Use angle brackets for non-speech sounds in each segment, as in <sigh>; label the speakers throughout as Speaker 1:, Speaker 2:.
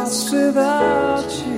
Speaker 1: lost without you.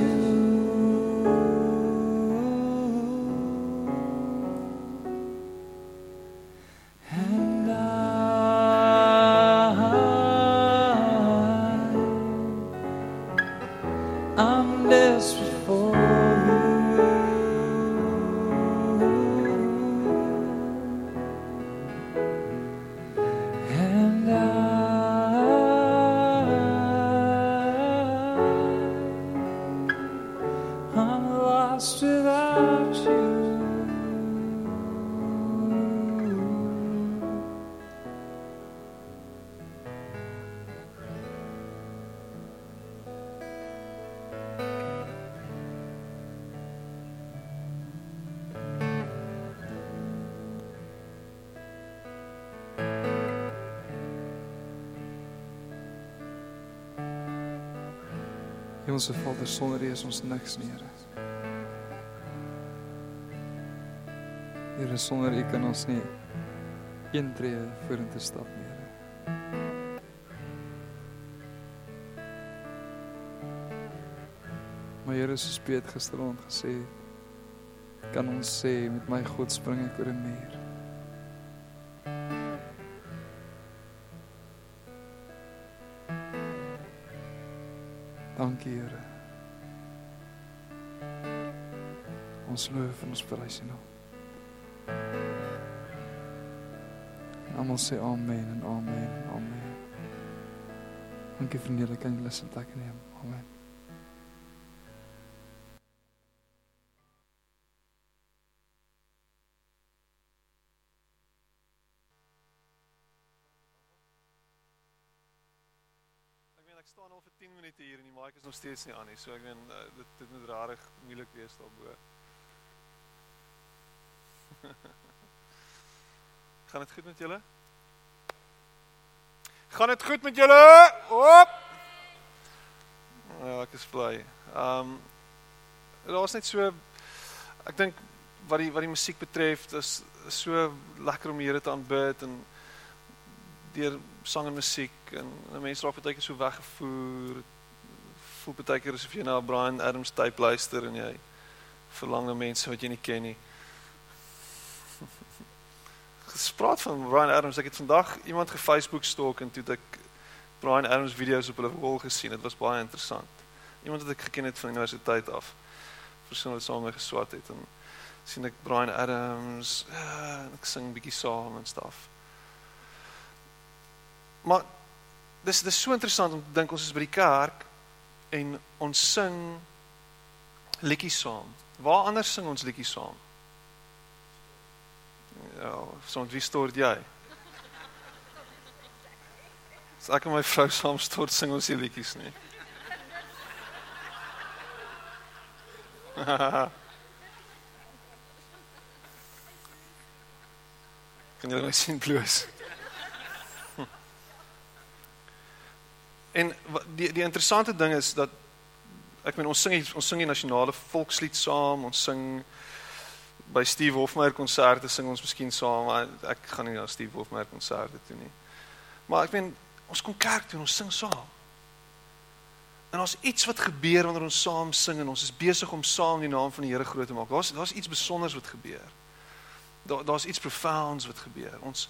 Speaker 2: Hemelse Vader, sonder U is ons niks nie, Here. Here, sonder U kan ons nie een tree vorentoe stap nie, Here. Maar Here, soos Piet gisterond gesê het, kan ons sê met my God spring ek oor 'n muur. Ons loof en ons prys U naam. En Almal sê amen en amen en amen. Dankie vir julle kan julle sit plek neem. Amen.
Speaker 3: Ek ek staan al vir 10 minute hier en die mic is nog steeds nie aan nie. So ek meen uh, dit dit moet rarig moeilik wees daarbo. <laughs> Gaan dit goed met julle? Gaan dit goed met julle? Hop. Ja, ek is bly. Ehm um, daar's net so ek dink wat die wat die musiek betref, is so lekker om die Here te aanbid en deur sang en musiek en, en mense raak baie keer so weggevoer. Voel baie keer asof jy na 'n Brian Adams tape luister en jy verlang na mense wat jy nie ken nie. Gespraat van Brian Adams, ek het vandag iemand ge-Facebook stalk en toe ek Brian Adams video's op hulle wall gesien. Dit was baie interessant. Iemand wat ek geken het van universiteit af. Persoon wat saam geswat het en sien ek Brian Adams, ja, ek sing 'n bietjie saam en staf. Maar dis dis so interessant om te dink ons is by die kerk en ons sing liedjies saam. Waar anders sing ons liedjies saam? Ja, soms wie stort jy? As ek en my vrou saam stort, sing ons die liedjies nie. <laughs> kan jy my sien bloos? <laughs> En die die interessante ding is dat ek meen ons sing ons sing die nasionale volkslied saam, ons sing by Steve Hofmeyer konserte sing ons miskien saam, maar ek gaan nie na Steve Hofmeyer konserte toe nie. Maar ek meen ons kom kerk toe en ons sing saam. En ons iets wat gebeur wanneer ons saam sing en ons is besig om saam die naam van die Here groot te maak. Daar's daar's iets spesiaals wat gebeur. Daar daar's iets profounds wat gebeur. Ons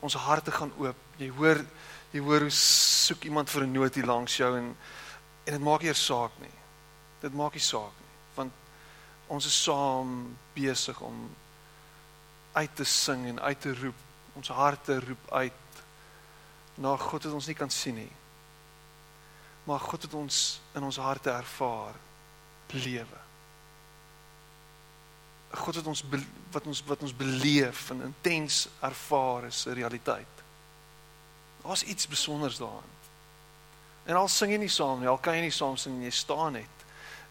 Speaker 3: ons harte gaan oop. Jy hoor jy hoor hoe soek iemand vir 'n noot hier langs jou en en dit maak nie saak nie. Dit maak nie saak nie, want ons is saam besig om uit te sing en uit te roep. Ons harte roep uit na God wat ons nie kan sien nie. Maar God het ons in ons harte ervaar lewe. God wat ons wat ons wat ons beleef en intens ervaar is 'n realiteit. Daar's iets spesiaals daarin. En al sing jy nie saam nie, al kan jy nie saam sing nie, jy staan net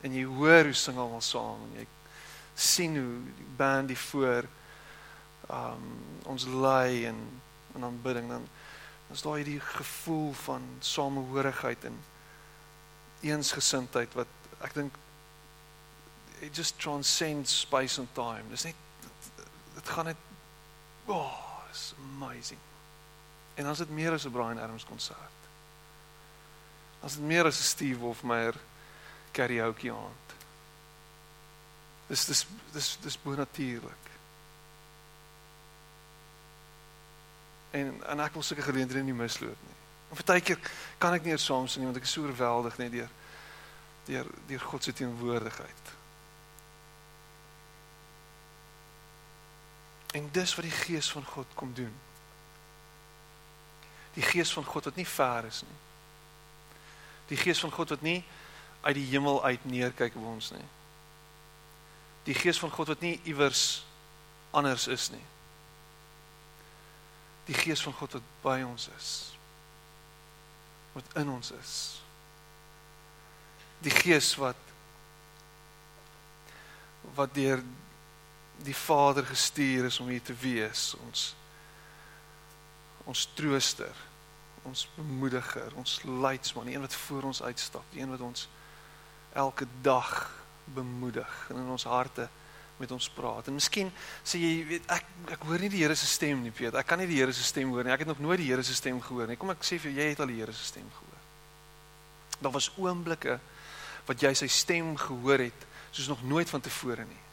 Speaker 3: en jy hoor hoe sing almal saam en jy sien hoe die band die voor um ons lei en en aanbidding dan is daar hierdie gevoel van samehorigheid en eensgesindheid wat ek dink it just transcends space and time. Dis net dit gaan net oh, it's amazing. En is dit meer as 'n Brian Adams konsert. Is dit meer as 'n Steve Hofmeyer karaoke aand. Dis dis dis dis bonatuurlik. En en ek wil sulke geleenthede nie misloop nie. En partykeer kan ek nie eers saam sing nie want ek is so oorweldig net deur deur deur God se teenwoordigheid. En dis wat die gees van God kom doen. Die gees van God wat nie ver is nie. Die gees van God wat nie uit die hemel uit neerkyk op ons nie. Die gees van God wat nie iewers anders is nie. Die gees van God wat by ons is. Wat in ons is. Die gees wat wat deur die Vader gestuur is om hier te wees, ons ons trooster, ons bemoediger, ons leidsman, die een wat voor ons uitstap, die een wat ons elke dag bemoedig en in ons harte met ons praat. En miskien sê jy weet ek ek hoor nie die Here se stem nie, weet. Ek kan nie die Here se stem hoor nie. Ek het nog nooit die Here se stem gehoor nie. Kom ek sê vir jou, jy het al die Here se stem gehoor. Daar was oomblikke wat jy sy stem gehoor het soos nog nooit van tevore nie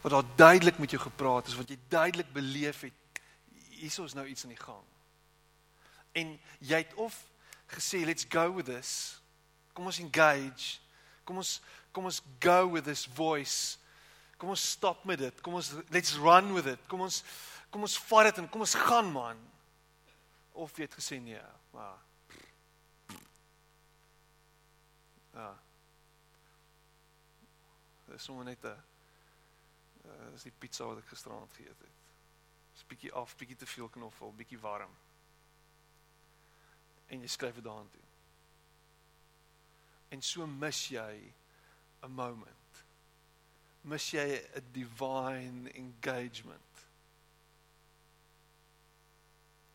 Speaker 3: wat daar duidelik met jou gepraat is, wat jy duidelik beleef het, hier is nou iets aan die gang. En jy het of gesê let's go with this. Kom ons engage. Kom ons kom ons go with this voice. Kom ons stop met dit. Kom ons let's run with it. Kom ons kom ons vat dit en kom ons gaan man. Of jy het gesê nee, maar Ja. Dis sommer net 'n uh, is die pizza wat ek gisteraand geëet het. Dis bietjie af, bietjie te veel knoffel, bietjie warm. En jy skryf dit daarin toe. En so mis jy 'n moment. Mis jy 'n divine engagement.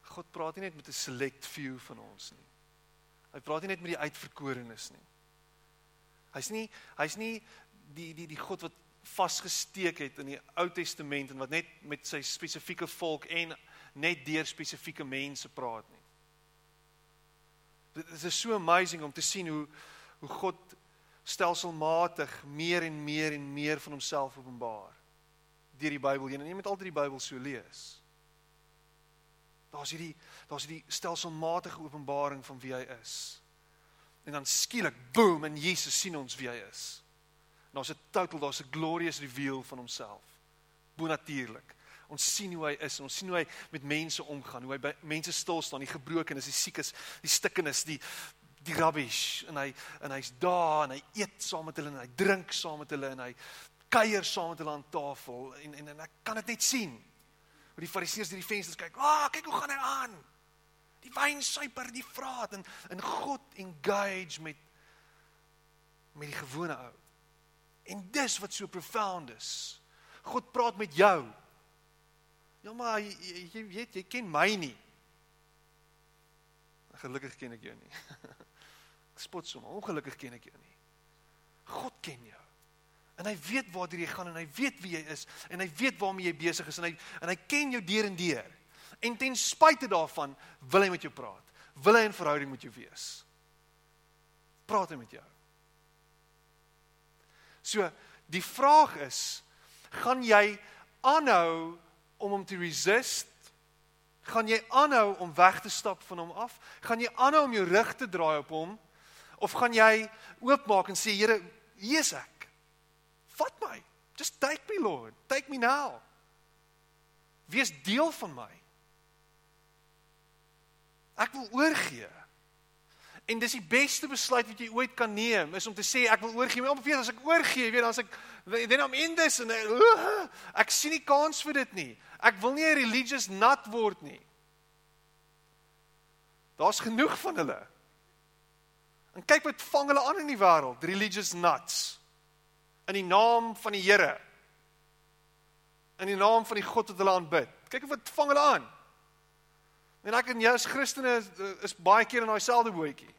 Speaker 3: God praat nie net met 'n select few van ons nie. Hy praat nie net met die uitverkorenes nie. Hy's nie hy's nie die die die God wat vasgesteek het in die Ou Testament en wat net met sy spesifieke volk en net deur spesifieke mense praat nie. Dit is so amazing om te sien hoe hoe God stelselmatig meer en meer en meer van homself openbaar deur die Bybel heen en jy moet altyd die Bybel so lees. Daar's hierdie daar's hierdie stelselmatige openbaring van wie hy is. En dan skielik boom en Jesus sien ons wie hy is. Daar's 'n total, daar's 'n glorious reveal van homself. Bonatuurlik. Ons sien hoe hy is en ons sien hoe hy met mense omgaan, hoe hy by mense stil staan, die gebrokenes, die siekes, die stikkenes, die die rubbish en hy en hy's daar en hy eet saam met hulle en hy drink saam met hulle en hy kuier saam met hulle aan tafel en en, en ek kan dit net sien. Hoe die fariseërs deur die vensters kyk. "Ag, oh, kyk hoe gaan hy aan." Die wynsuiper, die vraat en in God engage met met die gewone ou. En dis wat so profound is. God praat met jou. Ja maar jy, jy weet jy ken my nie. Gelukkig ken ek jou nie. <laughs> Spot sommer, ongelukkig ken ek jou nie. God ken jou. En hy weet waartoe jy gaan en hy weet wie jy is en hy weet waarmee jy besig is en hy en hy ken jou deur en deur. En ten spyte daarvan wil hy met jou praat. Wil hy 'n verhouding met jou wees. Praat hy met jou. So die vraag is, gaan jy aanhou om hom te resist? Gaan jy aanhou om weg te stap van hom af? Gaan jy aanhou om jou rug te draai op hom? Of gaan jy oopmaak en sê Here, hier is ek. Vat my. Just take me Lord. Take me now. Wees deel van my. Ek wil oorgee. En dis die beste besluit wat jy ooit kan neem, is om te sê ek wil oorgee. Maar weet as ek oorgee, weet dan as ek then I'm in this en uh, ek sien nie kans vir dit nie. Ek wil nie 'n religious nut word nie. Daar's genoeg van hulle. En kyk wat vang hulle aan in die wêreld, religious nuts. In die naam van die Here. In die naam van die God wat hulle aanbid. Kyk wat vang hulle aan. En ek en jy as Christene is, is baie keer in daai selfde bootjie.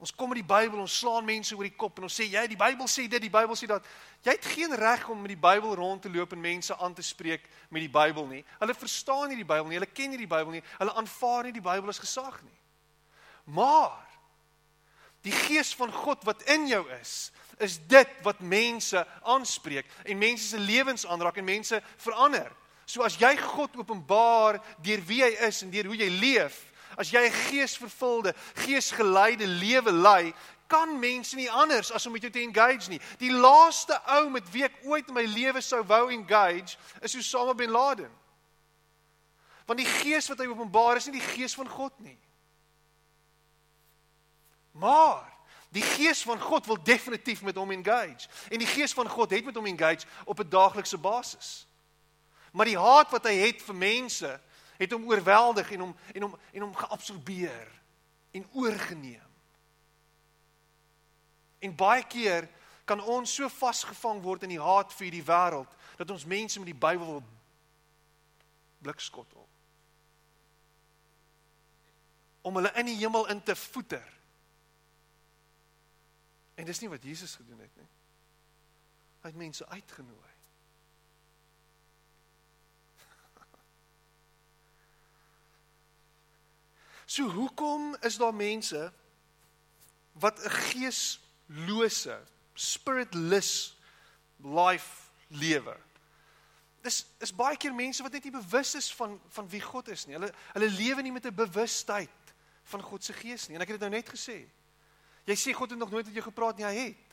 Speaker 3: Ons kom met die Bybel, ons slaan mense oor die kop en ons sê jy die Bybel sê dit, die Bybel sê dat. Jy het geen reg om met die Bybel rond te loop en mense aan te spreek met die Bybel nie. Hulle verstaan nie die Bybel nie, hulle ken nie die Bybel nie, hulle aanvaar nie die Bybel as gesag nie. Maar die gees van God wat in jou is, is dit wat mense aanspreek en mense se lewens aanraak en mense verander. So as jy God openbaar deur wie hy is en deur hoe jy leef, as jy 'n geesvervulde, geesgeleide lewe lei, kan mense nie anders as om met jou te engage nie. Die laaste ou met wie ek ooit in my lewe sou wou engage, is Osama bin Laden. Want die gees wat hy openbaar is nie die gees van God nie. Maar die gees van God wil definitief met hom engage en die gees van God het met hom engage op 'n daaglikse basis. Maar die haat wat hy het vir mense het hom oorweldig en hom en hom en hom geabsorbeer en oorgeneem. En baie keer kan ons so vasgevang word in die haat vir hierdie wêreld dat ons mense met die Bybel wil blikskottel. Om hulle in die hemel in te voeter. En dis nie wat Jesus gedoen het nie. Hy het mense uitgenooi. <laughs> So hoekom is daar mense wat 'n geeslose, spiritless life lewe? Dis is baie keer mense wat net nie bewus is van van wie God is nie. Hulle hulle lewe nie met 'n bewustheid van God se gees nie. En ek het dit nou net gesê. Jy sê God het nog nooit met jou gepraat nie, hy het.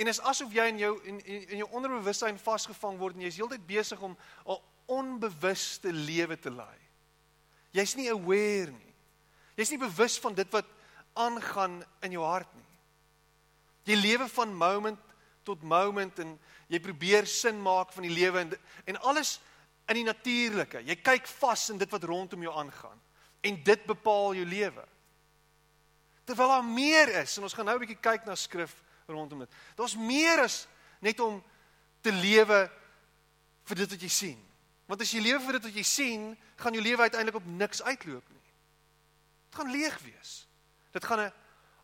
Speaker 3: En is asof jy in jou in in jou onderbewussyn vasgevang word en jy's heeltyd besig om 'n onbewuste lewe te lei. Jy's nie aware nie. Jy's nie bewus van dit wat aangaan in jou hart nie. Jy lewe van moment tot moment en jy probeer sin maak van die lewe en en alles in die natuurlike. Jy kyk vas in dit wat rondom jou aangaan en dit bepaal jou lewe. Terwyl daar meer is en ons gaan nou 'n bietjie kyk na skrif rondom dit. Daar's meer as net om te lewe vir dit wat jy sien. Want as jy lewe vir dit wat jy sien, gaan jou lewe uiteindelik op niks uitloop nie. Dit gaan leeg wees. Dit gaan 'n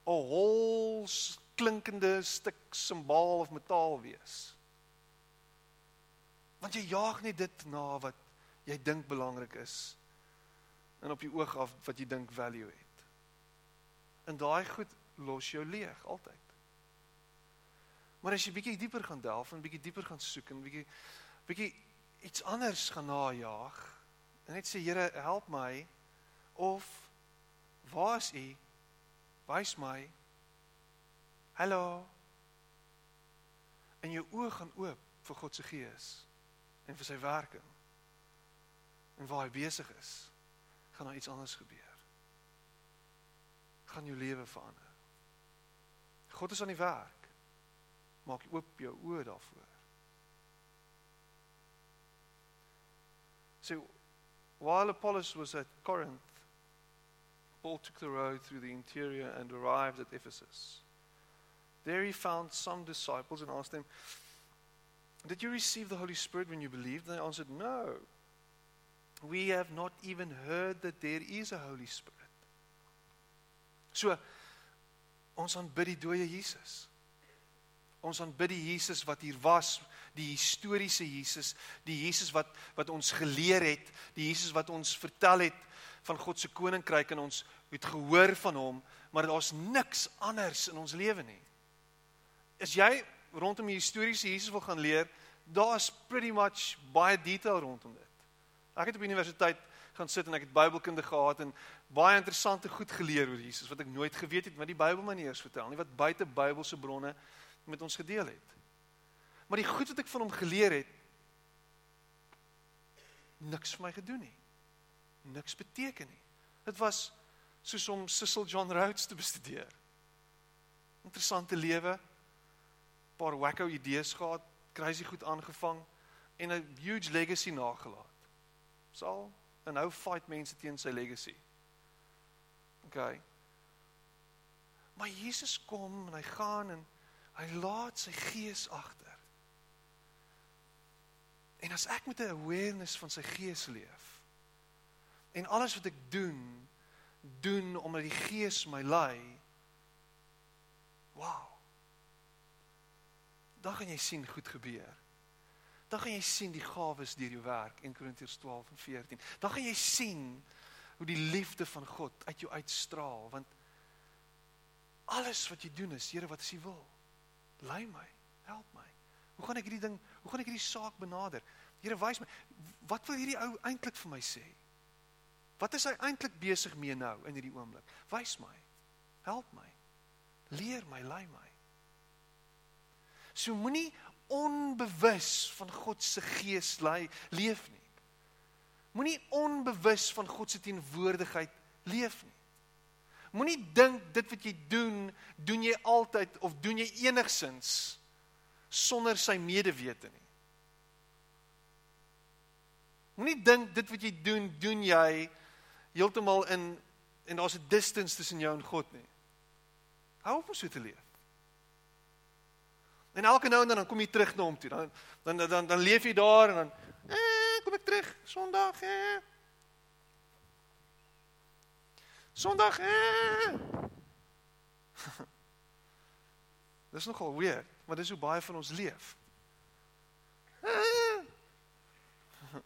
Speaker 3: 'n hol klinkende stuk simbaal of metaal wees. Want jy jaag net dit na wat jy dink belangrik is en op die oog af wat jy dink value het. En daai goed los jou leeg altyd. Maar as jy bietjie dieper gaan delf en bietjie dieper gaan soek en bietjie bietjie iets anders gaan najag en net sê Here help my of waar is u? Wys my. Hallo. En jou oë gaan oop vir God se gees en vir sy werking. En waar hy besig is gaan daar iets anders gebeur gaan jou lewe verander God is aan die werk maak oop jou oë daarvoor So while Apollos was at Corinth, Paul took the road through the interior and arrived at Ephesus. There he found some disciples and asked them, Did you receive the Holy Spirit when you believed? And they answered, No. We have not even heard that there is a Holy Spirit. So ons aanbid die dooie Jesus. Ons aanbid die Jesus wat hier was, die historiese Jesus, die Jesus wat wat ons geleer het, die Jesus wat ons vertel het van God se koninkryk en ons het gehoor van hom, maar daar's niks anders in ons lewe nie. As jy rondom die historiese Jesus wil gaan leer, daar's pretty much baie detail rondom dit. Ek het op universiteit gaan sit en ek het Bybelkunde gehad en baie interessante goed geleer oor Jesus wat ek nooit geweet het wat die Bybel my nie eens vertel nie, wat buite Bybelse bronne met ons gedeel het. Maar die goed wat ek van hom geleer het niks vir my gedoen nie. Niks beteken nie. Dit was soos om Cecil John Rhodes te bestudeer. Interessante lewe. Paar wacko idees gehad, crazy goed aangevang en 'n huge legacy nagelaat. Sal en nou fight mense teen sy legacy. Okay. Maar Jesus kom en hy gaan en hy laat sy gees agter. En as ek met 'n awareness van sy gees leef en alles wat ek doen doen omdat die gees my lei. Wow. Dan gaan jy sien goed gebeur. Dan gaan jy sien die gawes deur jou werk in Korintiërs 12 en 14. Dan gaan jy sien hoe die liefde van God uit jou uitstraal want alles wat jy doen is Here wat as U wil. Lei my, help my. Hoe gaan ek hierdie ding, hoe gaan ek hierdie saak benader? Here wys my wat wil hierdie ou eintlik vir my sê? Wat is hy eintlik besig mee nou in hierdie oomblik? Wys my. Help my. Leer my, lei my. So moenie onbewus van God se gees lei leef nie. Moenie onbewus van God se teenwoordigheid leef nie. Moenie dink dit wat jy doen, doen jy altyd of doen jy enigsins sonder sy medewete nie. Moenie dink dit wat jy doen, doen jy heeltemal in en daar's 'n distance tussen jou en God nie. Hou op om so te leef. En elke nou en dan dan kom jy terug na hom toe. Dan dan dan dan leef jy daar en dan terug Sondag eh. Sondag eh. <laughs> Dis nogal weird, maar dis hoe baie van ons leef. Eh. <laughs>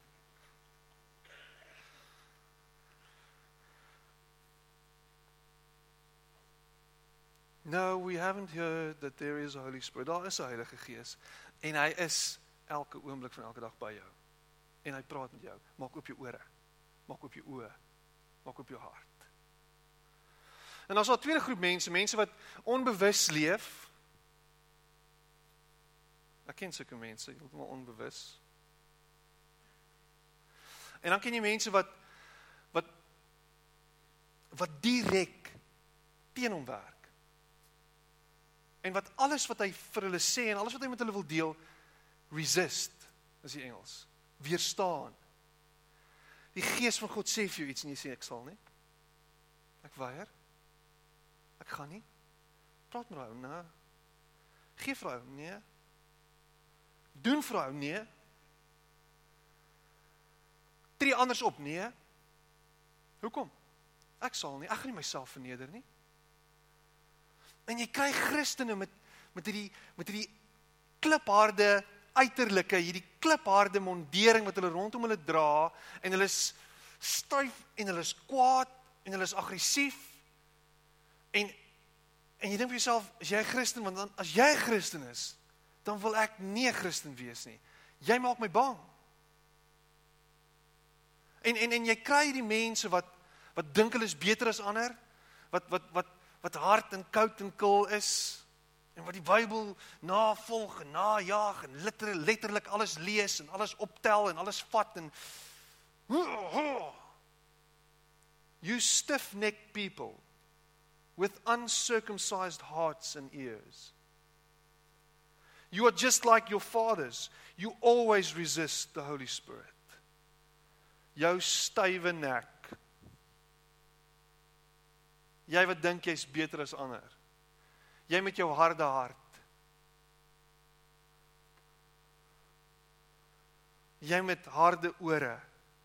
Speaker 3: No, we haven't heard that there is a Holy Spirit. Daar is 'n Heilige Gees en hy is elke oomblik van elke dag by jou. En hy praat met jou. Maak oop jou ore. Maak oop jou oë. Maak oop jou hart. En dan is daar 'n tweede groep mense, mense wat onbewus leef. Ek ken sulke mense, heeltemal onbewus. En dan ken jy mense wat wat wat direk teen hom werk. En wat alles wat hy vir hulle sê en alles wat hy met hulle wil deel resist is die Engels. Weerstaan. Die gees van God sê vir jou iets en jy sê ek sal nie. Ek weier. Ek gaan nie. Praat met hom, nee. Gee vir hom, nee. Doen vir hom, nee. Tree anders op, nee. Hoekom? Ek sal nie. Ek gaan nie myself verneder nie. En jy kry Christene met met hierdie met hierdie klipharde uiterlike, hierdie klipharde mondering wat hulle rondom hulle dra en hulle is styf en hulle is kwaad en hulle is aggressief. En en jy dink vir jouself, as jy 'n Christen want dan as jy 'n Christen is, dan wil ek nie 'n Christen wees nie. Jy maak my bang. En en en jy kry hierdie mense wat wat dink hulle is beter as ander, wat wat wat wat hard en koud en kil is en wat die Bybel navolg en najag en letterlik letterlik alles lees en alles optel en alles vat en you stiff-necked people with uncircumcised hearts and ears. You are just like your fathers. You always resist the holy spirit. Jou stywe nek. Jy wat dink jy's beter as ander. Jy met jou harde hart. Jy met harde ore.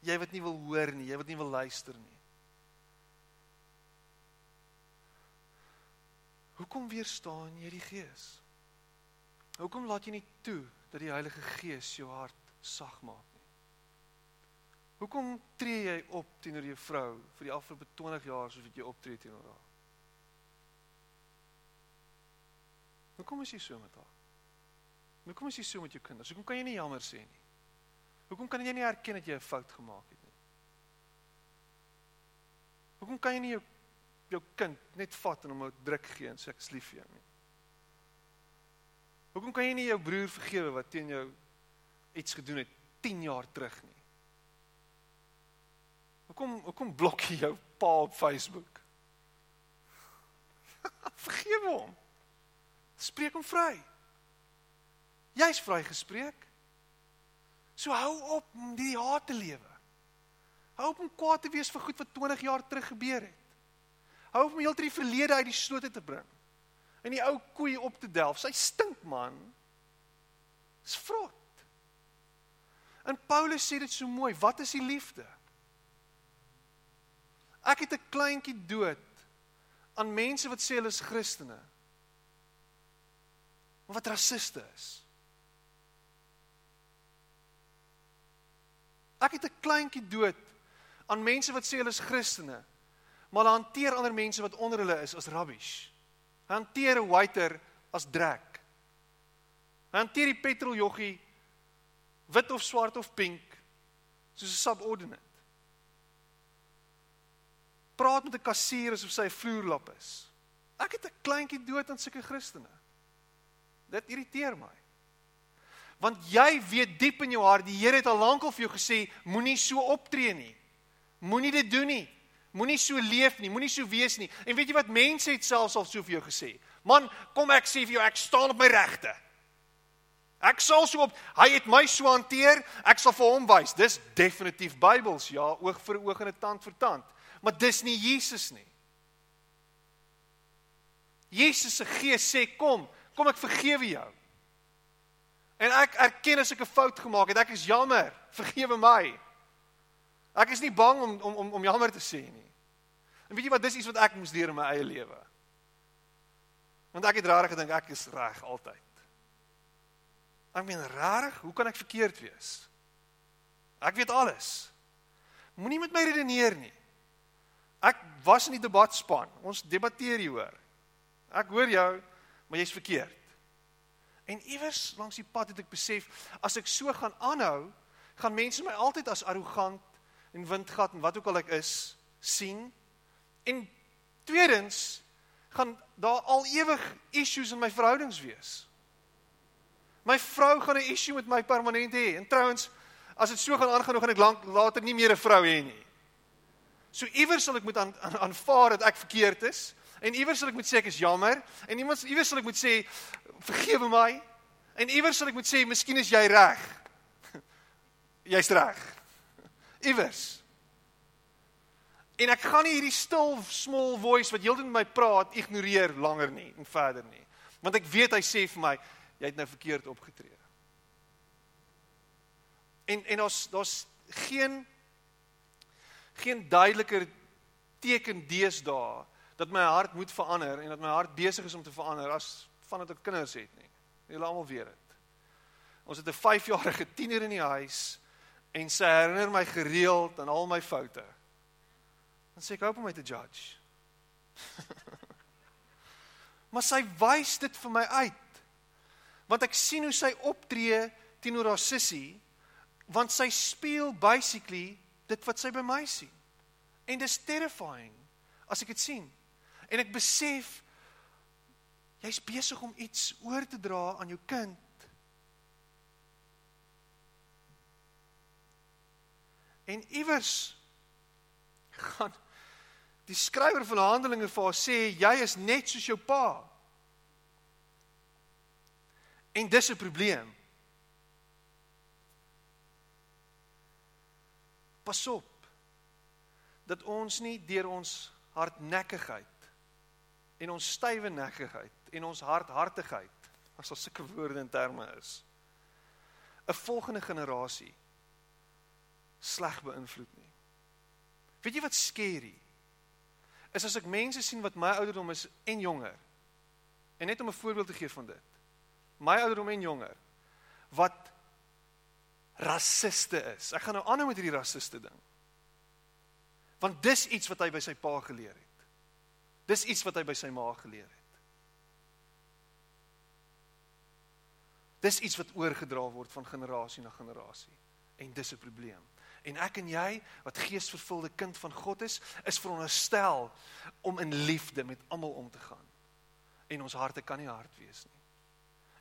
Speaker 3: Jy wat nie wil hoor nie, jy wat nie wil luister nie. Hoekom weerstaan jy die Gees? Hoekom laat jy nie toe dat die Heilige Gees jou hart sag maak nie? Hoekom tree jy op teenoor jou vrou vir die afgelope 20 jaar soos wat jy optree teenoor haar? Hoekom is jy so met haar? Hoekom is jy so met jou kinders? Hoekom kan jy nie jammer sê nie? Hoekom kan jy nie erken dat jy 'n fout gemaak het nie? Hoekom kan jy nie jou jou kind net vat en hom 'n druk gee en sê ek is lief vir jou nie? Hoekom kan jy nie jou broer vergewe wat teen jou iets gedoen het 10 jaar terug nie? Hoekom hoekom blok jy jou pa op Facebook? <laughs> Vergewe hom. Spreek hom vry. Jy's vrygespreek. So hou op om die haat te lewe. Hou op om kwaad te wees vir goed wat 20 jaar terug gebeur het. Hou op om heeltyd die verlede uit die sloot te bring. En die ou koei op te delf. Sy stink man. Dis vrot. En Paulus sê dit so mooi, wat is die liefde? Ek het 'n kleintjie dood aan mense wat sê hulle is Christene. Maar wat rassiste is. Ek het 'n kleintjie dood aan mense wat sê hulle is Christene, maar hulle hanteer ander mense wat onder hulle is as rubbish. Hulle hanteer 'n waiter as drek. Hulle hanteer die petroljoggie wit of swart of pink soos 'n subordinate. Praat met 'n kassier asof sy 'n vloerlap is. Ek het 'n kleintjie dood aan sulke Christene. Dit irriteer my. Want jy weet diep in jou hart, die Here het al lankal vir jou gesê, moenie so optree nie. Moenie dit doen nie. Moenie so leef nie, moenie so wees nie. En weet jy wat mense het selfs al so vir jou gesê? Man, kom ek sê vir jou, ek staan op my regte. Ek sal so op, hy het my so hanteer, ek sal vir hom wys. Dis definitief Bybels, ja, oog vir oog en 'n tand vir tand. Maar dis nie Jesus nie. Jesus se gees sê kom, kom ek vergewe jou. En ek erken as ek 'n fout gemaak het, ek is jammer, vergewe my. Ek is nie bang om om om, om jammer te sê nie. En weet jy wat, dis iets wat ek moes leer in my eie lewe. Want ek het rarig gedink ek is reg altyd. Ek meen rarig, hoe kan ek verkeerd wees? Ek weet alles. Moenie met my redeneer nie. Ek was in die debatspan. Ons debatteer hier hoor. Ek hoor jou, maar jy's verkeerd. En iewers langs die pad het ek besef as ek so gaan aanhou, gaan mense my altyd as arrogant en windgat en wat ook al ek is sien. En tweedens gaan daar al ewig issues in my verhoudings wees. My vrou gaan 'n issue met my permanent hê. En trouens, as dit so gaan aangaan, gaan ek lank later nie meer 'n vrou hê nie. So iewers sal ek moet aan, aan, aanvaar dat ek verkeerd is en iewers sal ek moet sê ek is jammer en iemand iewers sal ek moet sê vergewe my en iewers sal ek moet sê miskien is jy reg. <laughs> Jy's reg. <laughs> Iewers. En ek gaan nie hierdie stil small voice wat heeltyd met my praat ignoreer langer nie en verder nie. Want ek weet hy sê vir my jy het nou verkeerd opgetree. En en ons daar's geen geen duideliker teken deesdae dat my hart moet verander en dat my hart besig is om te verander as vandat ek kinders het nie. Julle almal weet dit. Ons het 'n 5-jarige tiener in die huis en sy herinner my gereeld aan al my foute. Dan sê ek hoop om my te judge. <laughs> maar sy wys dit vir my uit want ek sien hoe sy optree teenoor haar sussie want sy speel basically dit wat sy by my sien en dis terrifying as ek dit sien en ek besef jy's besig om iets oor te dra aan jou kind en iewers gaan die skrywer van Handelinge vir haar sê jy is net soos jou pa En dis 'n probleem. Pas op dat ons nie deur ons hardnekkigheid en ons stywe nekkigheid en ons hardhartigheid as al sulke woorde en terme is 'n volgende generasie sleg beïnvloed nie. Weet jy wat skerry? Is as ek mense sien wat my ouderdom is en jonger. En net om 'n voorbeeld te gee van dit my ouderdom en jonger wat rassiste is. Ek gaan nou aanhou met hierdie rassiste ding. Want dis iets wat hy by sy pa geleer het. Dis iets wat hy by sy ma geleer het. Dis iets wat oorgedra word van generasie na generasie en dis 'n probleem. En ek en jy wat geesvervulde kind van God is, is veronderstel om in liefde met almal om te gaan. En ons harte kan nie hard wees nie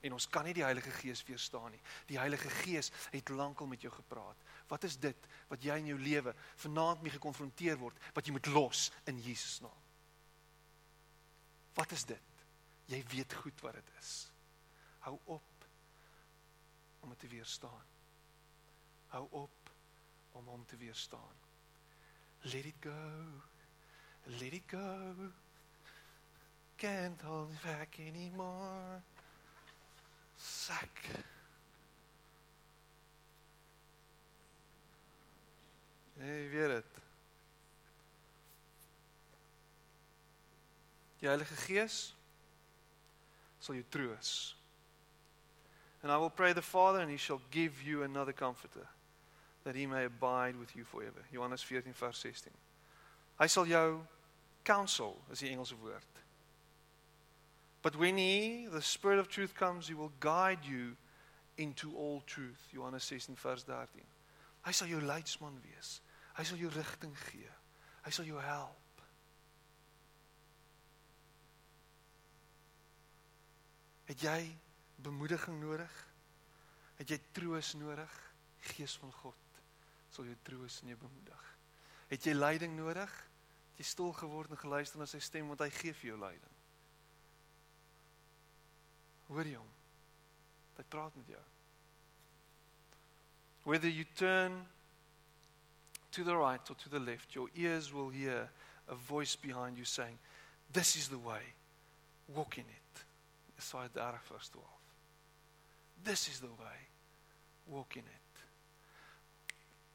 Speaker 3: en ons kan nie die Heilige Gees weerstaan nie. Die Heilige Gees het lankal met jou gepraat. Wat is dit wat jy in jou lewe vanaand mee gekonfronteer word wat jy moet los in Jesus naam? Wat is dit? Jy weet goed wat dit is. Hou op om dit te weerstaan. Hou op om hom te weerstaan. Let it go. Let it go. can't hold it back anymore. Sak. Hey, weet dit. Die Heilige Gees sal jou troos. And I will pray the Father and he shall give you another comforter that he may abide with you forever. Johannes 14 vers 16. Hy sal jou counsel, is die Engelse woord. But when he, the spirit of truth comes, he will guide you into all truth. Johannes 16 vers 13. Hy sal jou leidsman wees. Hy sal jou rigting gee. Hy sal jou help. Het jy bemoediging nodig? Het jy troos nodig? Gees van God sal jou troos en jou bemoedig. Het jy leiding nodig? Het jy stil geword en geluister na sy stem want hy gee vir jou leiding. Hoor jy hom? Hy praat met jou. Whether you turn to the right or to the left, your ears will hear a voice behind you saying, This is the way, walk in it. Jesaja 30 vers 12. This is the way, walk in it.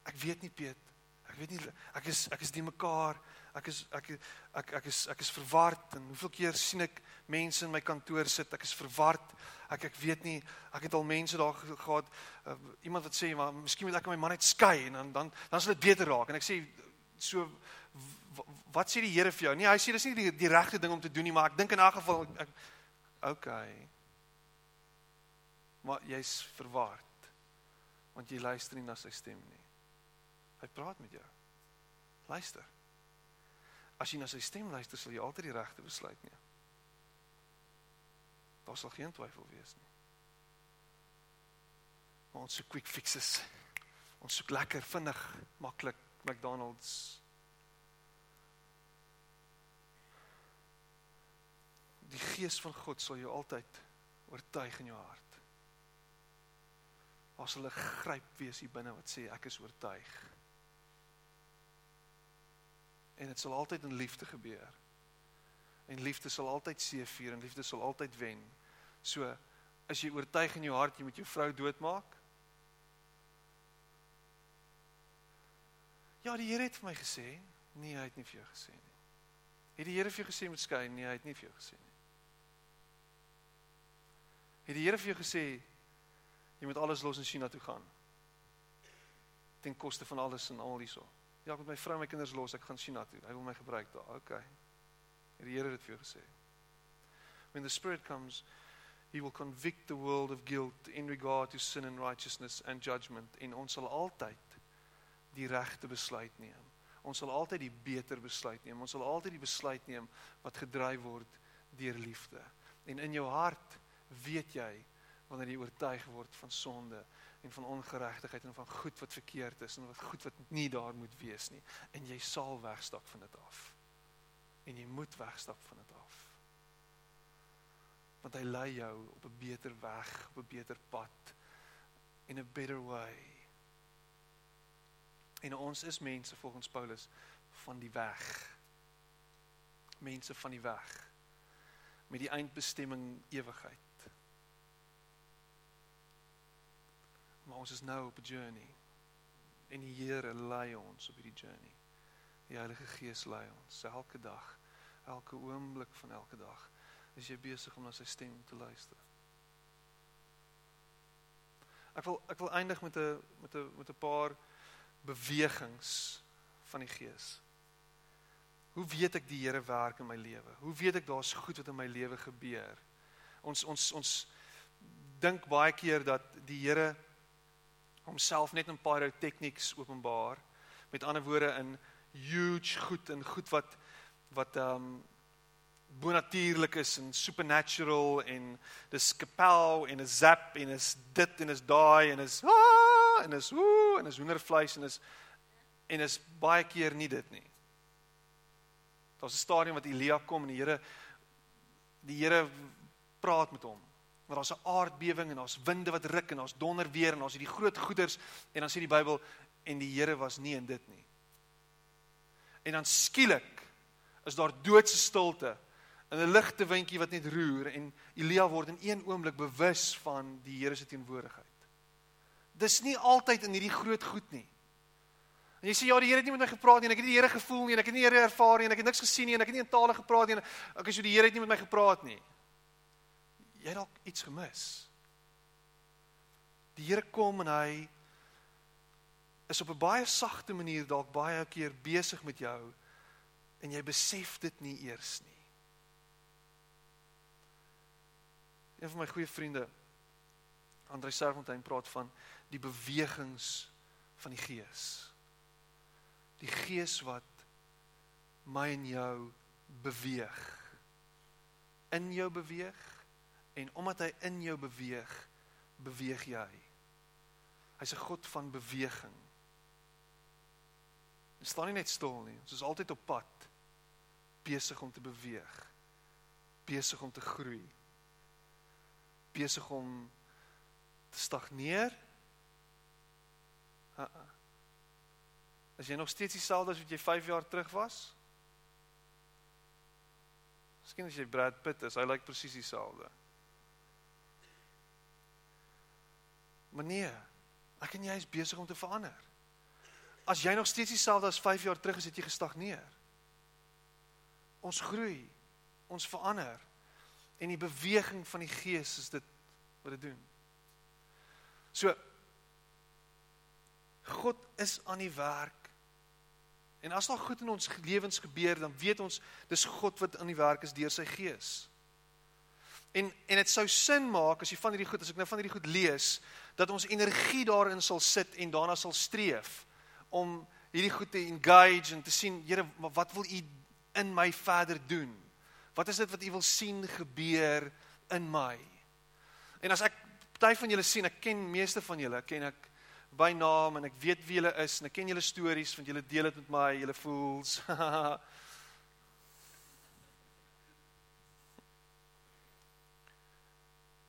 Speaker 3: Ek weet nie Piet, ek weet nie ek is ek is die mekaar, ek is ek ek ek is ek is verward en hoeveel keer sien ek mense in my kantoor sit, ek is verward. Ek ek weet nie, ek het al mense daar gehad, uh, iemand wat sê maar miskien moet ek my man net skei en dan dan dan sal dit beter raak en ek sê so wat sê die Here vir jou? Nee, hy sê dis nie die, die regte ding om te doen nie, maar ek dink in elk geval ek okay. Maar jy's verward want jy luister nie na sy stem nie. Hy praat met jou. Luister. As jy na sy stem luister, sal jy altyd die regte besluit neem. Daar sal geen twyfel wees nie. Maar ons so quick fixes. Ons soek lekker vinnig, maklik McDonald's. Die gees van God sal jou altyd oortuig in jou hart. Daar sal 'n gryp wees hier binne wat sê ek is oortuig. En dit sal altyd in liefde gebeur. En liefde sal altyd seëvier en liefde sal altyd wen. So as jy oortuig in jou hart jy moet jou vrou doodmaak. Ja, die Here het vir my gesê, nee, hy het nie vir jou gesê nie. Het die Here vir jou gesê moet skei? Nee, hy het nie vir jou gesê nie. Het die Here vir jou gesê jy moet alles los en China toe gaan? Ten koste van alles en al hierso. Ja, ek moet my vrou en my kinders los, ek gaan China toe. Hy wil my gebruik daar. Okay. Het die Here dit vir jou gesê? When the spirit comes He will convict the world of guilt in regard to sin and righteousness and judgment. En ons sal altyd die regte besluit neem. Ons sal altyd die beter besluit neem. Ons sal altyd die besluit neem wat gedryf word deur liefde. En in jou hart weet jy wanneer jy oortuig word van sonde en van ongeregtigheid en van goed wat verkeerd is en wat goed wat nie daar moet wees nie en jy sal wegstap van dit af. En jy moet wegstap van dit af want hy lei jou op 'n beter weg, op 'n beter pad in a better way. En ons is mense volgens Paulus van die weg. Mense van die weg met die eindbestemming ewigheid. Maar ons is nou op 'n journey. En die Here lei ons op hierdie journey. Die Heilige Gees lei ons elke dag, elke oomblik van elke dag is jy besig om na sy stem te luister. Ek wil ek wil eindig met 'n met 'n met 'n paar bewegings van die Gees. Hoe weet ek die Here werk in my lewe? Hoe weet ek daar's goed wat in my lewe gebeur? Ons ons ons dink baie keer dat die Here homself net in pyrotechnics openbaar. Met ander woorde in huge goed en goed wat wat ehm um, bonatuurlik is en supernatural en dis kapel en 'n zap en is dit en is daai en is ah, en is ooh en is hoendervleis en is en is baie keer nie dit nie. Daar's 'n stadium wat Elia kom en die Here die Here praat met hom. Maar daar's 'n aardbewing en daar's winde wat ruk en daar's donder weer en daar's hierdie groot goeders en dan sê die Bybel en die Here was nie in dit nie. En dan skielik is daar doodse stilte in 'n ligte windjie wat net roer en Elia word in een oomblik bewus van die Here se teenwoordigheid. Dis nie altyd in hierdie groot goed nie. En jy sê ja, die Here het nie met my gepraat nie en ek het nie die Here gevoel nie en ek het nie die Here ervaar nie en ek het niks gesien nie en ek het nie in tale gepraat nie en ek is so die Here het nie met my gepraat nie. Jy dalk iets gemis. Die Here kom en hy is op 'n baie sagte manier dalk baie keer besig met jou en jy besef dit nie eers nie. Een van my goeie vriende, Andrei Serfontein praat van die bewegings van die Gees. Die Gees wat my en jou beweeg. In jou beweeg en omdat hy in jou beweeg, beweeg jy. Hy's 'n God van beweging. Ons staan nie net stil nie. Ons is altyd op pad besig om te beweeg. Besig om te groei besig om te stagneer? Uh -uh. Is jy nog steeds dieselfde as wat jy 5 jaar terug was? Miskien as jy Brad Pitt is, hy lyk presies dieselfde. Maar nee, ek en jy is besig om te verander. As jy nog steeds dieselfde as 5 jaar terug is, het jy gestagneer. Ons groei. Ons verander. En die beweging van die Gees is dit wat dit doen. So God is aan die werk. En as daar goed in ons lewens gebeur, dan weet ons dis God wat aan die werk is deur sy Gees. En en dit sou sin maak as jy van hierdie goed, as ek nou van hierdie goed lees, dat ons energie daarin sal sit en daarna sal streef om hierdie goed te engage en te sien, Here, wat wil U in my verder doen? Wat is dit wat u wil sien gebeur in my? En as ek party van julle sien, ek ken meeste van julle, ken ek by naam en ek weet wie julle is en ek ken julle stories want julle deel dit met my, julle voels. <laughs>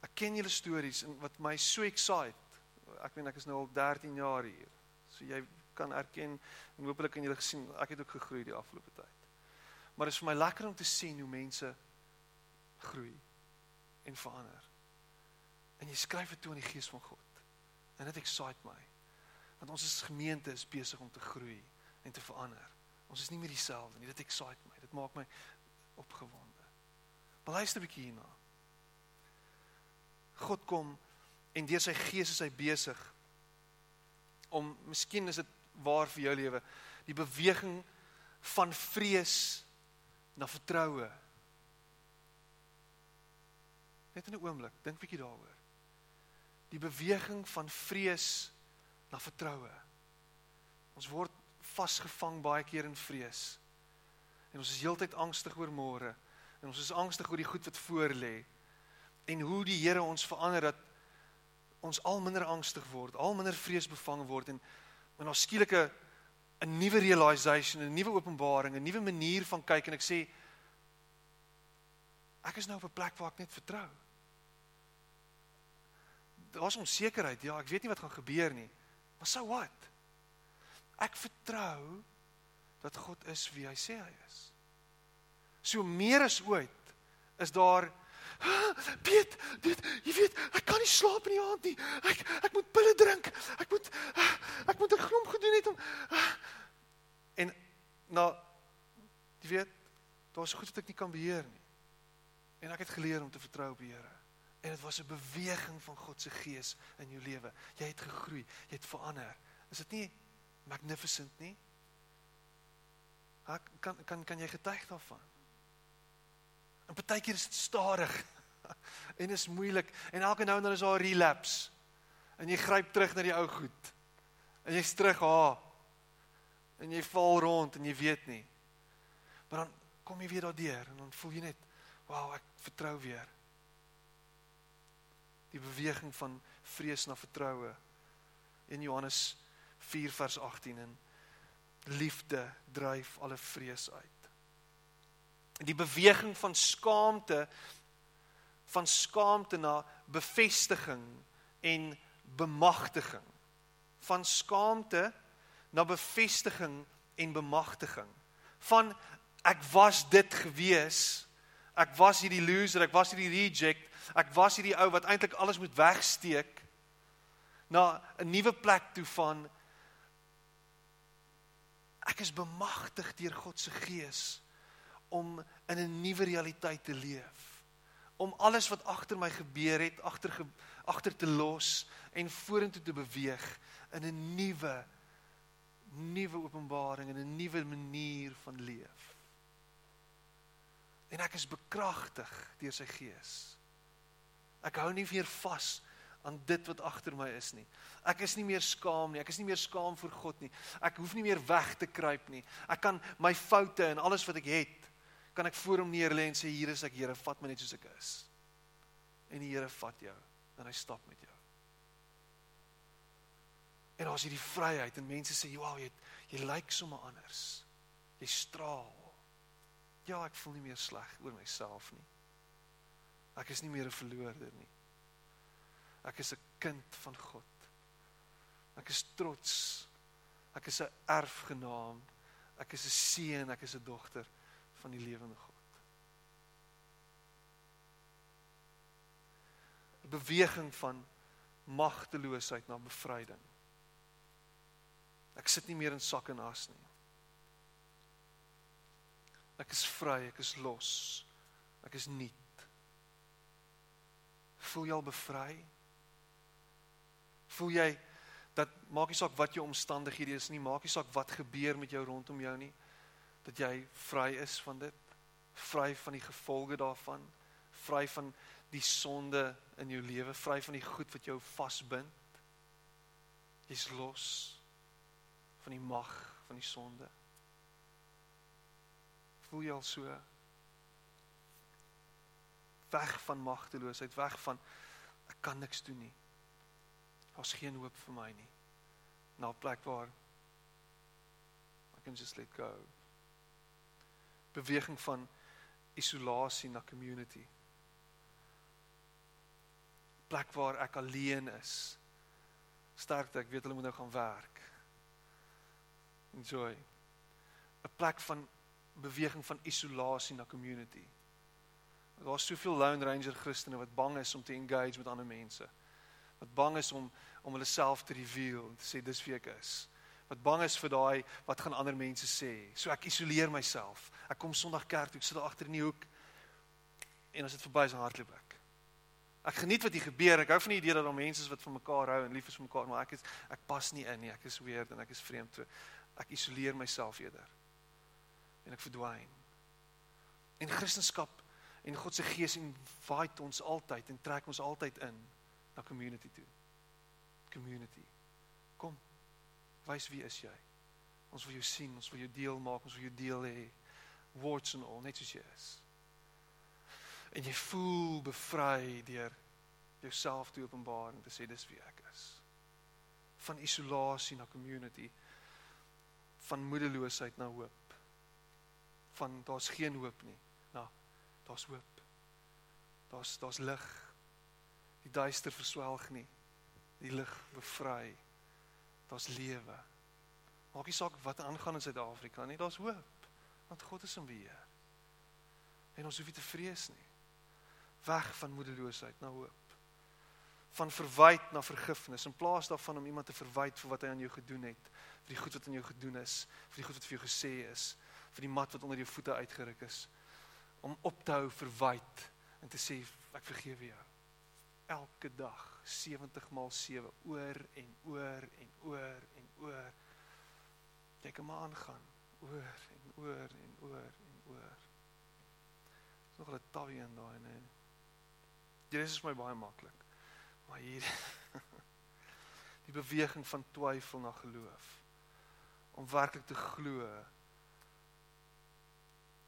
Speaker 3: ek ken julle stories en wat my so excite. Ek weet ek is nou al 13 jaar hier. So jy kan erken en hopelik kan julle gesien ek het ook gegroei die afgelope tyd. Maar dit is vir my lekker om te sien hoe mense groei en verander. En jy skryf dit toe aan die gees van God. En dit excite my. Want ons as gemeente is besig om te groei en te verander. Ons is nie meer dieselfde nie. Dit excite my. Dit maak my opgewonde. Maar luister 'n bietjie hierna. God kom en deur sy gees is hy besig om miskien is dit waar vir jou lewe die beweging van vrees na vertroue. Net in 'n oomblik, dink bietjie daaroor. Die beweging van vrees na vertroue. Ons word vasgevang baie keer in vrees. En ons is heeltyd angstig oor môre en ons is angstig oor die goed wat voor lê. En hoe die Here ons verander dat ons al minder angstig word, al minder vreesbevange word en en ons skielike 'n nuwe realization, 'n nuwe openbaring, 'n nuwe manier van kyk en ek sê ek is nou op 'n plek waar ek net vertrou. Daar's onsekerheid. Ja, ek weet nie wat gaan gebeur nie. Maar so wat? Ek vertrou dat God is wie hy sê hy is. So meer as ooit is daar Piet, dit jy weet, ek kan nie slaap in die aand nie. Ek ek moet pille drink. Ek moet ek moet 'n gromp gedoen het om en nou jy weet, daar's goed wat ek nie kan beheer nie. En ek het geleer om te vertrou op die Here. En dit was 'n beweging van God se gees in jou lewe. Jy het gegroei, jy het verander. Is dit nie magnificent nie? Ek kan kan kan jy getuig daarvan? En partykeer is dit stadig <laughs> en is moeilik en elke nou en dan is daar 'n relapse. En jy gryp terug na die ou goed. En jy's terug ha. En jy val rond en jy weet nie. Maar dan kom jy weer daardeur en dan voel jy net, "Wow, ek vertrou weer." Die beweging van vrees na vertroue in Johannes 4 vers 18 en liefde dryf alle vrees uit die beweging van skaamte van skaamte na bevestiging en bemagtiging. Van skaamte na bevestiging en bemagtiging. Van ek was dit gewees. Ek was hierdie loser, ek was hierdie reject, ek was hierdie ou wat eintlik alles moet wegsteek na 'n nuwe plek toe van ek is bemagtig deur God se gees om in 'n nuwe realiteit te leef om alles wat agter my gebeur het agter agter te los en vorentoe te beweeg in 'n nuwe nuwe openbaring en 'n nuwe manier van leef. En ek is bekragtig deur sy gees. Ek hou nie meer vas aan dit wat agter my is nie. Ek is nie meer skaam nie. Ek is nie meer skaam vir God nie. Ek hoef nie meer weg te kruip nie. Ek kan my foute en alles wat ek het kan ek voor hom neerlê en sê hier is ek Here, vat my net soos ek is. En die Here vat jou en hy stap met jou. En daar's hierdie vryheid en mense sê, "Wow, jy jy lyk sommer anders. Jy straal." Ja, ek voel nie meer sleg oor myself nie. Ek is nie meer 'n verloorder nie. Ek is 'n kind van God. Ek is trots. Ek is 'n erfgenaam. Ek is 'n seun, ek is 'n dogter van die lewende God. 'n Beweging van magteloosheid na bevryding. Ek sit nie meer in sak en as nie. Ek is vry, ek is los. Ek is nuut. Voel jy al bevry? Voel jy dat maak nie saak wat jou omstandighede is nie, maak nie saak wat gebeur met jou rondom jou nie dat jy vry is van dit, vry van die gevolge daarvan, vry van die sonde in jou lewe, vry van die goed wat jou vasbind. Jy's los van die mag van die sonde. Voel jy al so weg van magteloosheid, weg van ek kan niks doen nie. Daar's geen hoop vir my nie. Na 'n plek waar I can just let go beweging van isolasie na community. Plek waar ek alleen is. Sterkte, ek weet hulle moet nou gaan werk. Enjoy. 'n Plek van beweging van isolasie na community. Daar's soveel lone ranger Christene wat bang is om te engage met ander mense. Wat bang is om om hulle self te reveal en te sê dis wie ek is wat bang is vir daai wat gaan ander mense sê. So ek isoleer myself. Ek kom Sondag kerk toe, ek sit daar agter in die hoek. En as dit verby is, hardloop ek. Ek geniet wat hier gebeur. Ek hou van die idee dat daar mense is wat van mekaar hou en lief is vir mekaar, maar ek is ek pas nie in nie. Ek is weird en ek is vreemd. So ek isoleer myself eerder. En ek verdwyn. En Christendom en God se gees invite ons altyd en trek ons altyd in na community toe. Community. Kom Wys wie is jy? Ons wil jou sien, ons wil jou deel maak, ons wil jou deel hê. Words and all, net soos jy is. En jy voel bevry deur jouself te openbaar en te sê dis wie ek is. Van isolasie na community. Van moedeloosheid na hoop. Van daar's geen hoop nie. Na daar's hoop. Daar's daar's lig. Die duister verswelg nie. Die lig bevry daar's lewe. Maak nie saak wat aangaan in Suid-Afrika nie, daar's hoop. Want God is in beheer. En ons hoef nie te vrees nie. Weg van moedeloosheid na hoop. Van verwyd na vergifnis in plaas daarvan om iemand te verwyd vir wat hy aan jou gedoen het, vir die goed wat aan jou gedoen is, vir die goed wat vir jou gesê is, vir die mat wat onder jou voete uitgeruk is, om op te hou verwyd en te sê ek vergewe jou elke dag 70 maal 7 oor en oor en oor en oor. Kan maar aangaan oor en oor en oor en oor. Dis nog 'n tawie in daai nê. Dit is my baie maklik. Maar hier <laughs> die beweging van twyfel na geloof om werklik te glo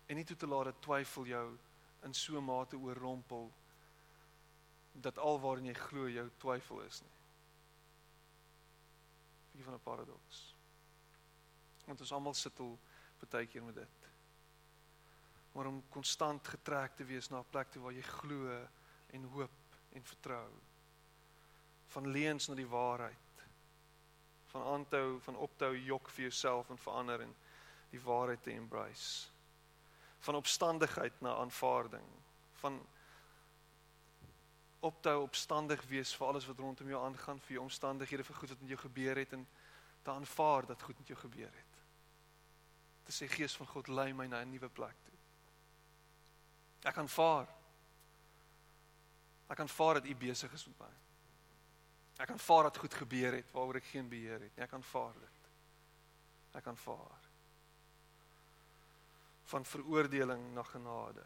Speaker 3: en nie toe te laat dat twyfel jou in so 'n mate oorrompel dat alwaarin jy glo jou twyfel is nie. Bietjie van 'n paradoks. Want ons almal sit al baie keer met dit. Maar om konstant getrek te wees na 'n plek toe waar jy glo en hoop en vertrou. Van leuns na die waarheid. Van aanhou van ophou jok vir jouself en verander en die waarheid te embrace. van opstandigheid na aanvaarding, van op te hou opstandig wees vir alles wat rondom jou aangaan, vir jou omstandighede, vir goed wat met jou gebeur het en te aanvaar dat goed met jou gebeur het. Te sê Gees van God lei my na 'n nuwe plek toe. Ek aanvaar. Ek aanvaar dat U besig is met my. Ek aanvaar dat goed gebeur het waaroor ek geen beheer het nie. Ek aanvaar dit. Ek aanvaar. Van veroordeling na genade.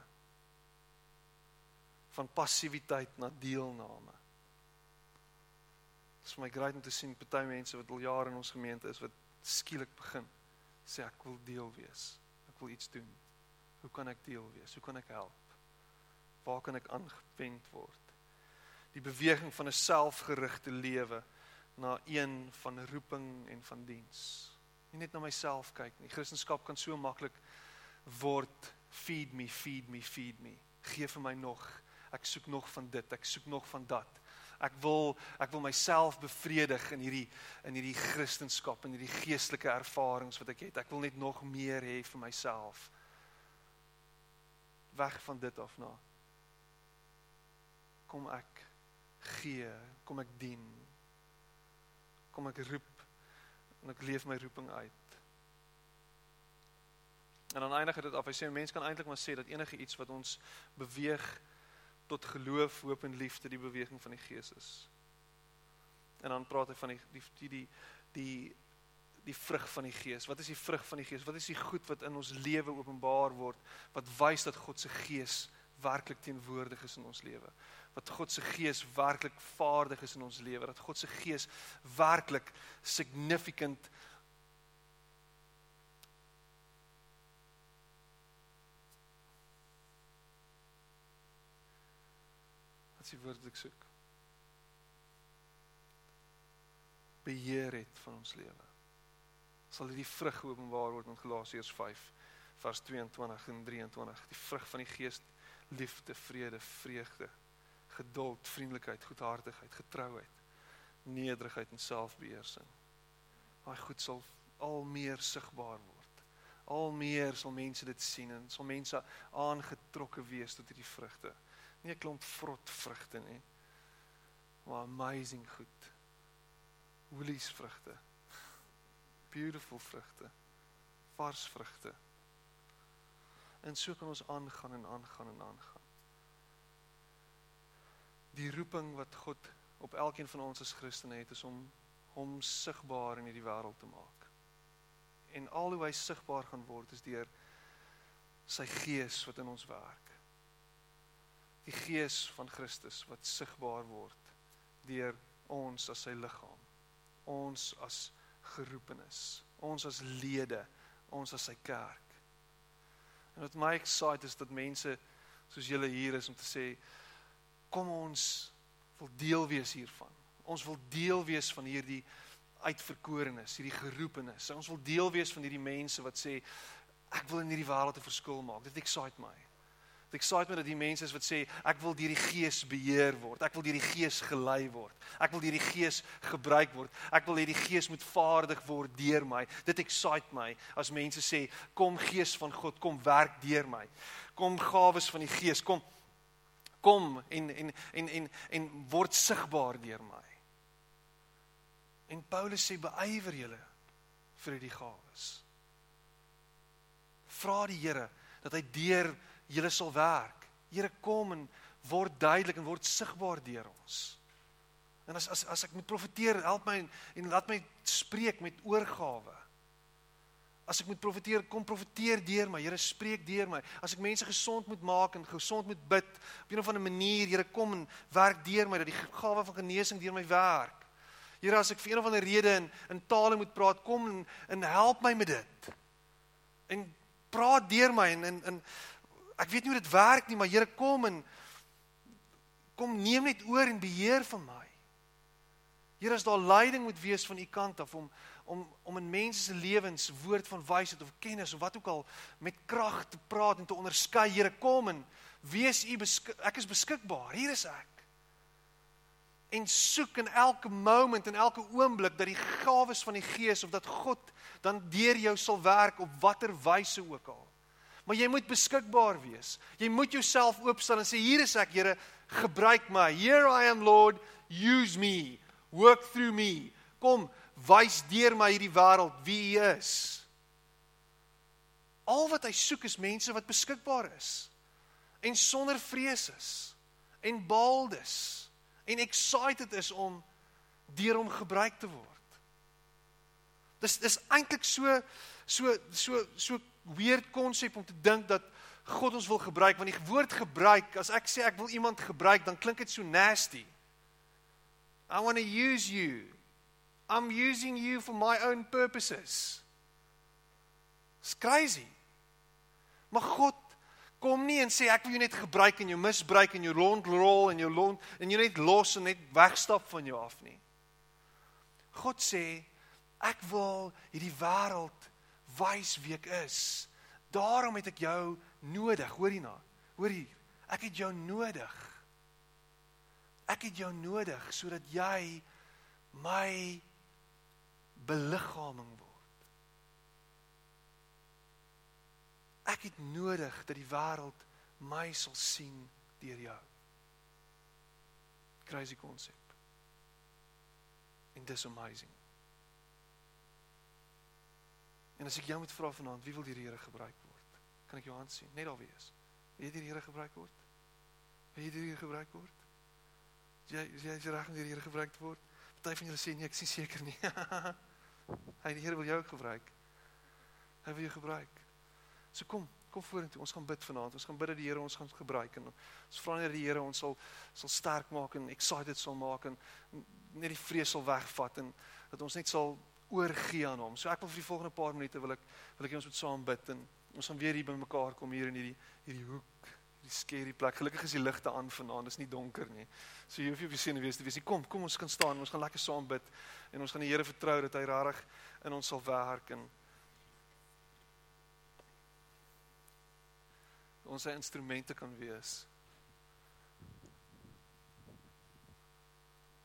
Speaker 3: Van passiwiteit na deelname. Dit is vir my great om te sien party mense wat al jare in ons gemeente is wat skielik begin sê ek wil deel wees. Ek wil iets doen. Hoe kan ek deel wees? Hoe kan ek help? Waar kan ek aangewend word? die beweging van 'n selfgerigte lewe na een van roeping en van diens. Nie net na myself kyk nie. Christendom kan so maklik word feed me, feed me, feed me. Geef vir my nog. Ek soek nog van dit, ek soek nog van dat. Ek wil ek wil myself bevredig in hierdie in hierdie Christendom en hierdie geestelike ervarings wat ek het. Ek wil net nog meer hê vir myself. Weg van dit af na. Kom ek gee, kom ek dien. Kom ek roep en ek leef my roeping uit. En dan eindig dit af. Hy sê 'n mens kan eintlik maar sê dat enige iets wat ons beweeg tot geloof, hoop en liefde die beweging van die Gees is. En dan praat hy van die die die die die, die vrug van die Gees. Wat is die vrug van die Gees? Wat is die goed wat in ons lewe openbaar word wat wys dat God se Gees werklik teenwoordig is in ons lewe? wat God se gees werklik vaardig is in ons lewe, dat God se gees werklik significant is die woord wat ek soek? beheer het van ons lewe. Sal hierdie vrug openbaar word in Galasiërs 5 vers 22 en 23, die vrug van die Gees, liefde, vrede, vreugde, geduld, vriendelikheid, goedhartigheid, getrouheid, nederigheid en selfbeheersing. Daai goed sal al meer sigbaar word. Al meer sal mense dit sien en sal mense aangetrokke wees tot hierdie vrugte. Nie 'n klomp vrot vrugte nie. Maar amazing goed. Woolies vrugte. Beautiful vrugte. Vars vrugte. En so kan ons aangaan en aangaan en aangaan die roeping wat God op elkeen van ons as Christene het is om hom sigbaar in hierdie wêreld te maak. En al hoe hy sigbaar gaan word is deur sy gees wat in ons werk. Die gees van Christus wat sigbaar word deur ons as sy liggaam. Ons as geroepenes, ons as lede, ons as sy kerk. En wat my excite is dat mense soos julle hier is om te sê kom ons wil deel wees hiervan. Ons wil deel wees van hierdie uitverkorenes, hierdie geroepenes. Ons wil deel wees van hierdie mense wat sê ek wil in hierdie wêreld 'n verskil maak. Dit excite my. Dit excite my dat die mense is wat sê ek wil deur die Gees beheer word. Ek wil deur die Gees gelei word. Ek wil deur die Gees gebruik word. Ek wil hê die Gees moet vaardig word deur my. Dit excite my as mense sê kom Gees van God, kom werk deur my. Kom gawes van die Gees, kom kom en en en en en word sigbaar deur my. En Paulus sê beywer julle vir die gawes. Vra die Here dat hy deur julle sal werk. Here kom en word duidelik en word sigbaar deur ons. En as as as ek moet profeteer, help my en, en laat my spreek met oorgawe. As ek moet profeteer, kom profeteer deur my. Here spreek deur my. As ek mense gesond moet maak en gesond moet bid op 'n of ander manier, Here kom en werk deur my dat die gawe van genesing deur my werk. Here as ek vir een of ander rede in in tale moet praat, kom en, en help my met dit. En praat deur my en en, en ek weet nie hoe dit werk nie, maar Here kom en kom neem net oor en beheer van my. Here as daar leiding moet wees van u kant af om om om in mense se lewens woord van wysheid of kennis of wat ook al met krag te praat en te onderskei. Here kom en wees u ek is beskikbaar. Hier is ek. En soek in elke moment en elke oomblik dat die gawes van die Gees of dat God dan deur jou sal werk op watter wyse ook al. Maar jy moet beskikbaar wees. Jy moet jouself oopstel en sê hier is ek, Here, gebruik my. Here I am Lord, use me. Work through me. Kom, wys deur my hierdie wêreld wie U is. Al wat hy soek is mense wat beskikbaar is en sonder vrees is en bold is en excited is om deur hom gebruik te word. Dis dis eintlik so so so so weird konsep om te dink dat God ons wil gebruik want die woord gebruik as ek sê ek wil iemand gebruik dan klink dit so nasty. I want to use you. I'm using you for my own purposes. It's crazy. Maar God kom nie en sê ek wil jou net gebruik en jou misbruik en jou rondrol en jou lont en jy net los en net wegstap van jou af nie. God sê ek wil hierdie wêreld wys wie ek is. Daarom het ek jou nodig. Hoor hierna. Hoor hier. Ek het jou nodig. Ek het jou nodig sodat jy my beliggaaming word. Ek het nodig dat die wêreld my sal sien deur jou. Crazy konsep. En dis amazing. En as ek jou moet vra vanaand, wie wil die Here gebruik word? Kan ek jou hand sien? Net daar wees. Wil jy die Here gebruik word? Wil jy die Here gebruik word? Jy jy is reg om deur die Here gebruik te word. Party van julle sê nee, ek is seker nie. <laughs> Hy die Here wil jou gebruik. Hy wil jou gebruik. So kom, kom vorentoe. Ons gaan bid vanaand. Ons gaan bid dat die Here ons gaan gebruik en ons vra net die Here ons sal sal sterk maak en excited sal maak en net die vrees sal wegvat en dat ons net sal oorgee aan hom. So ek wil vir die volgende paar minute wil ek wil ek ons moet saam bid en ons gaan weer hier bymekaar kom hier in hierdie hierdie hoek, hierdie skerry plek. Gelukkig is die ligte aan vanaand. Dit is nie donker nie. So jy hoef nie op die sien wees te wees nie. Kom, kom ons kan staan. Ons gaan lekker saam bid en ons gaan die Here vertrou dat hy regtig in ons sal werk en ons sy instrumente kan wees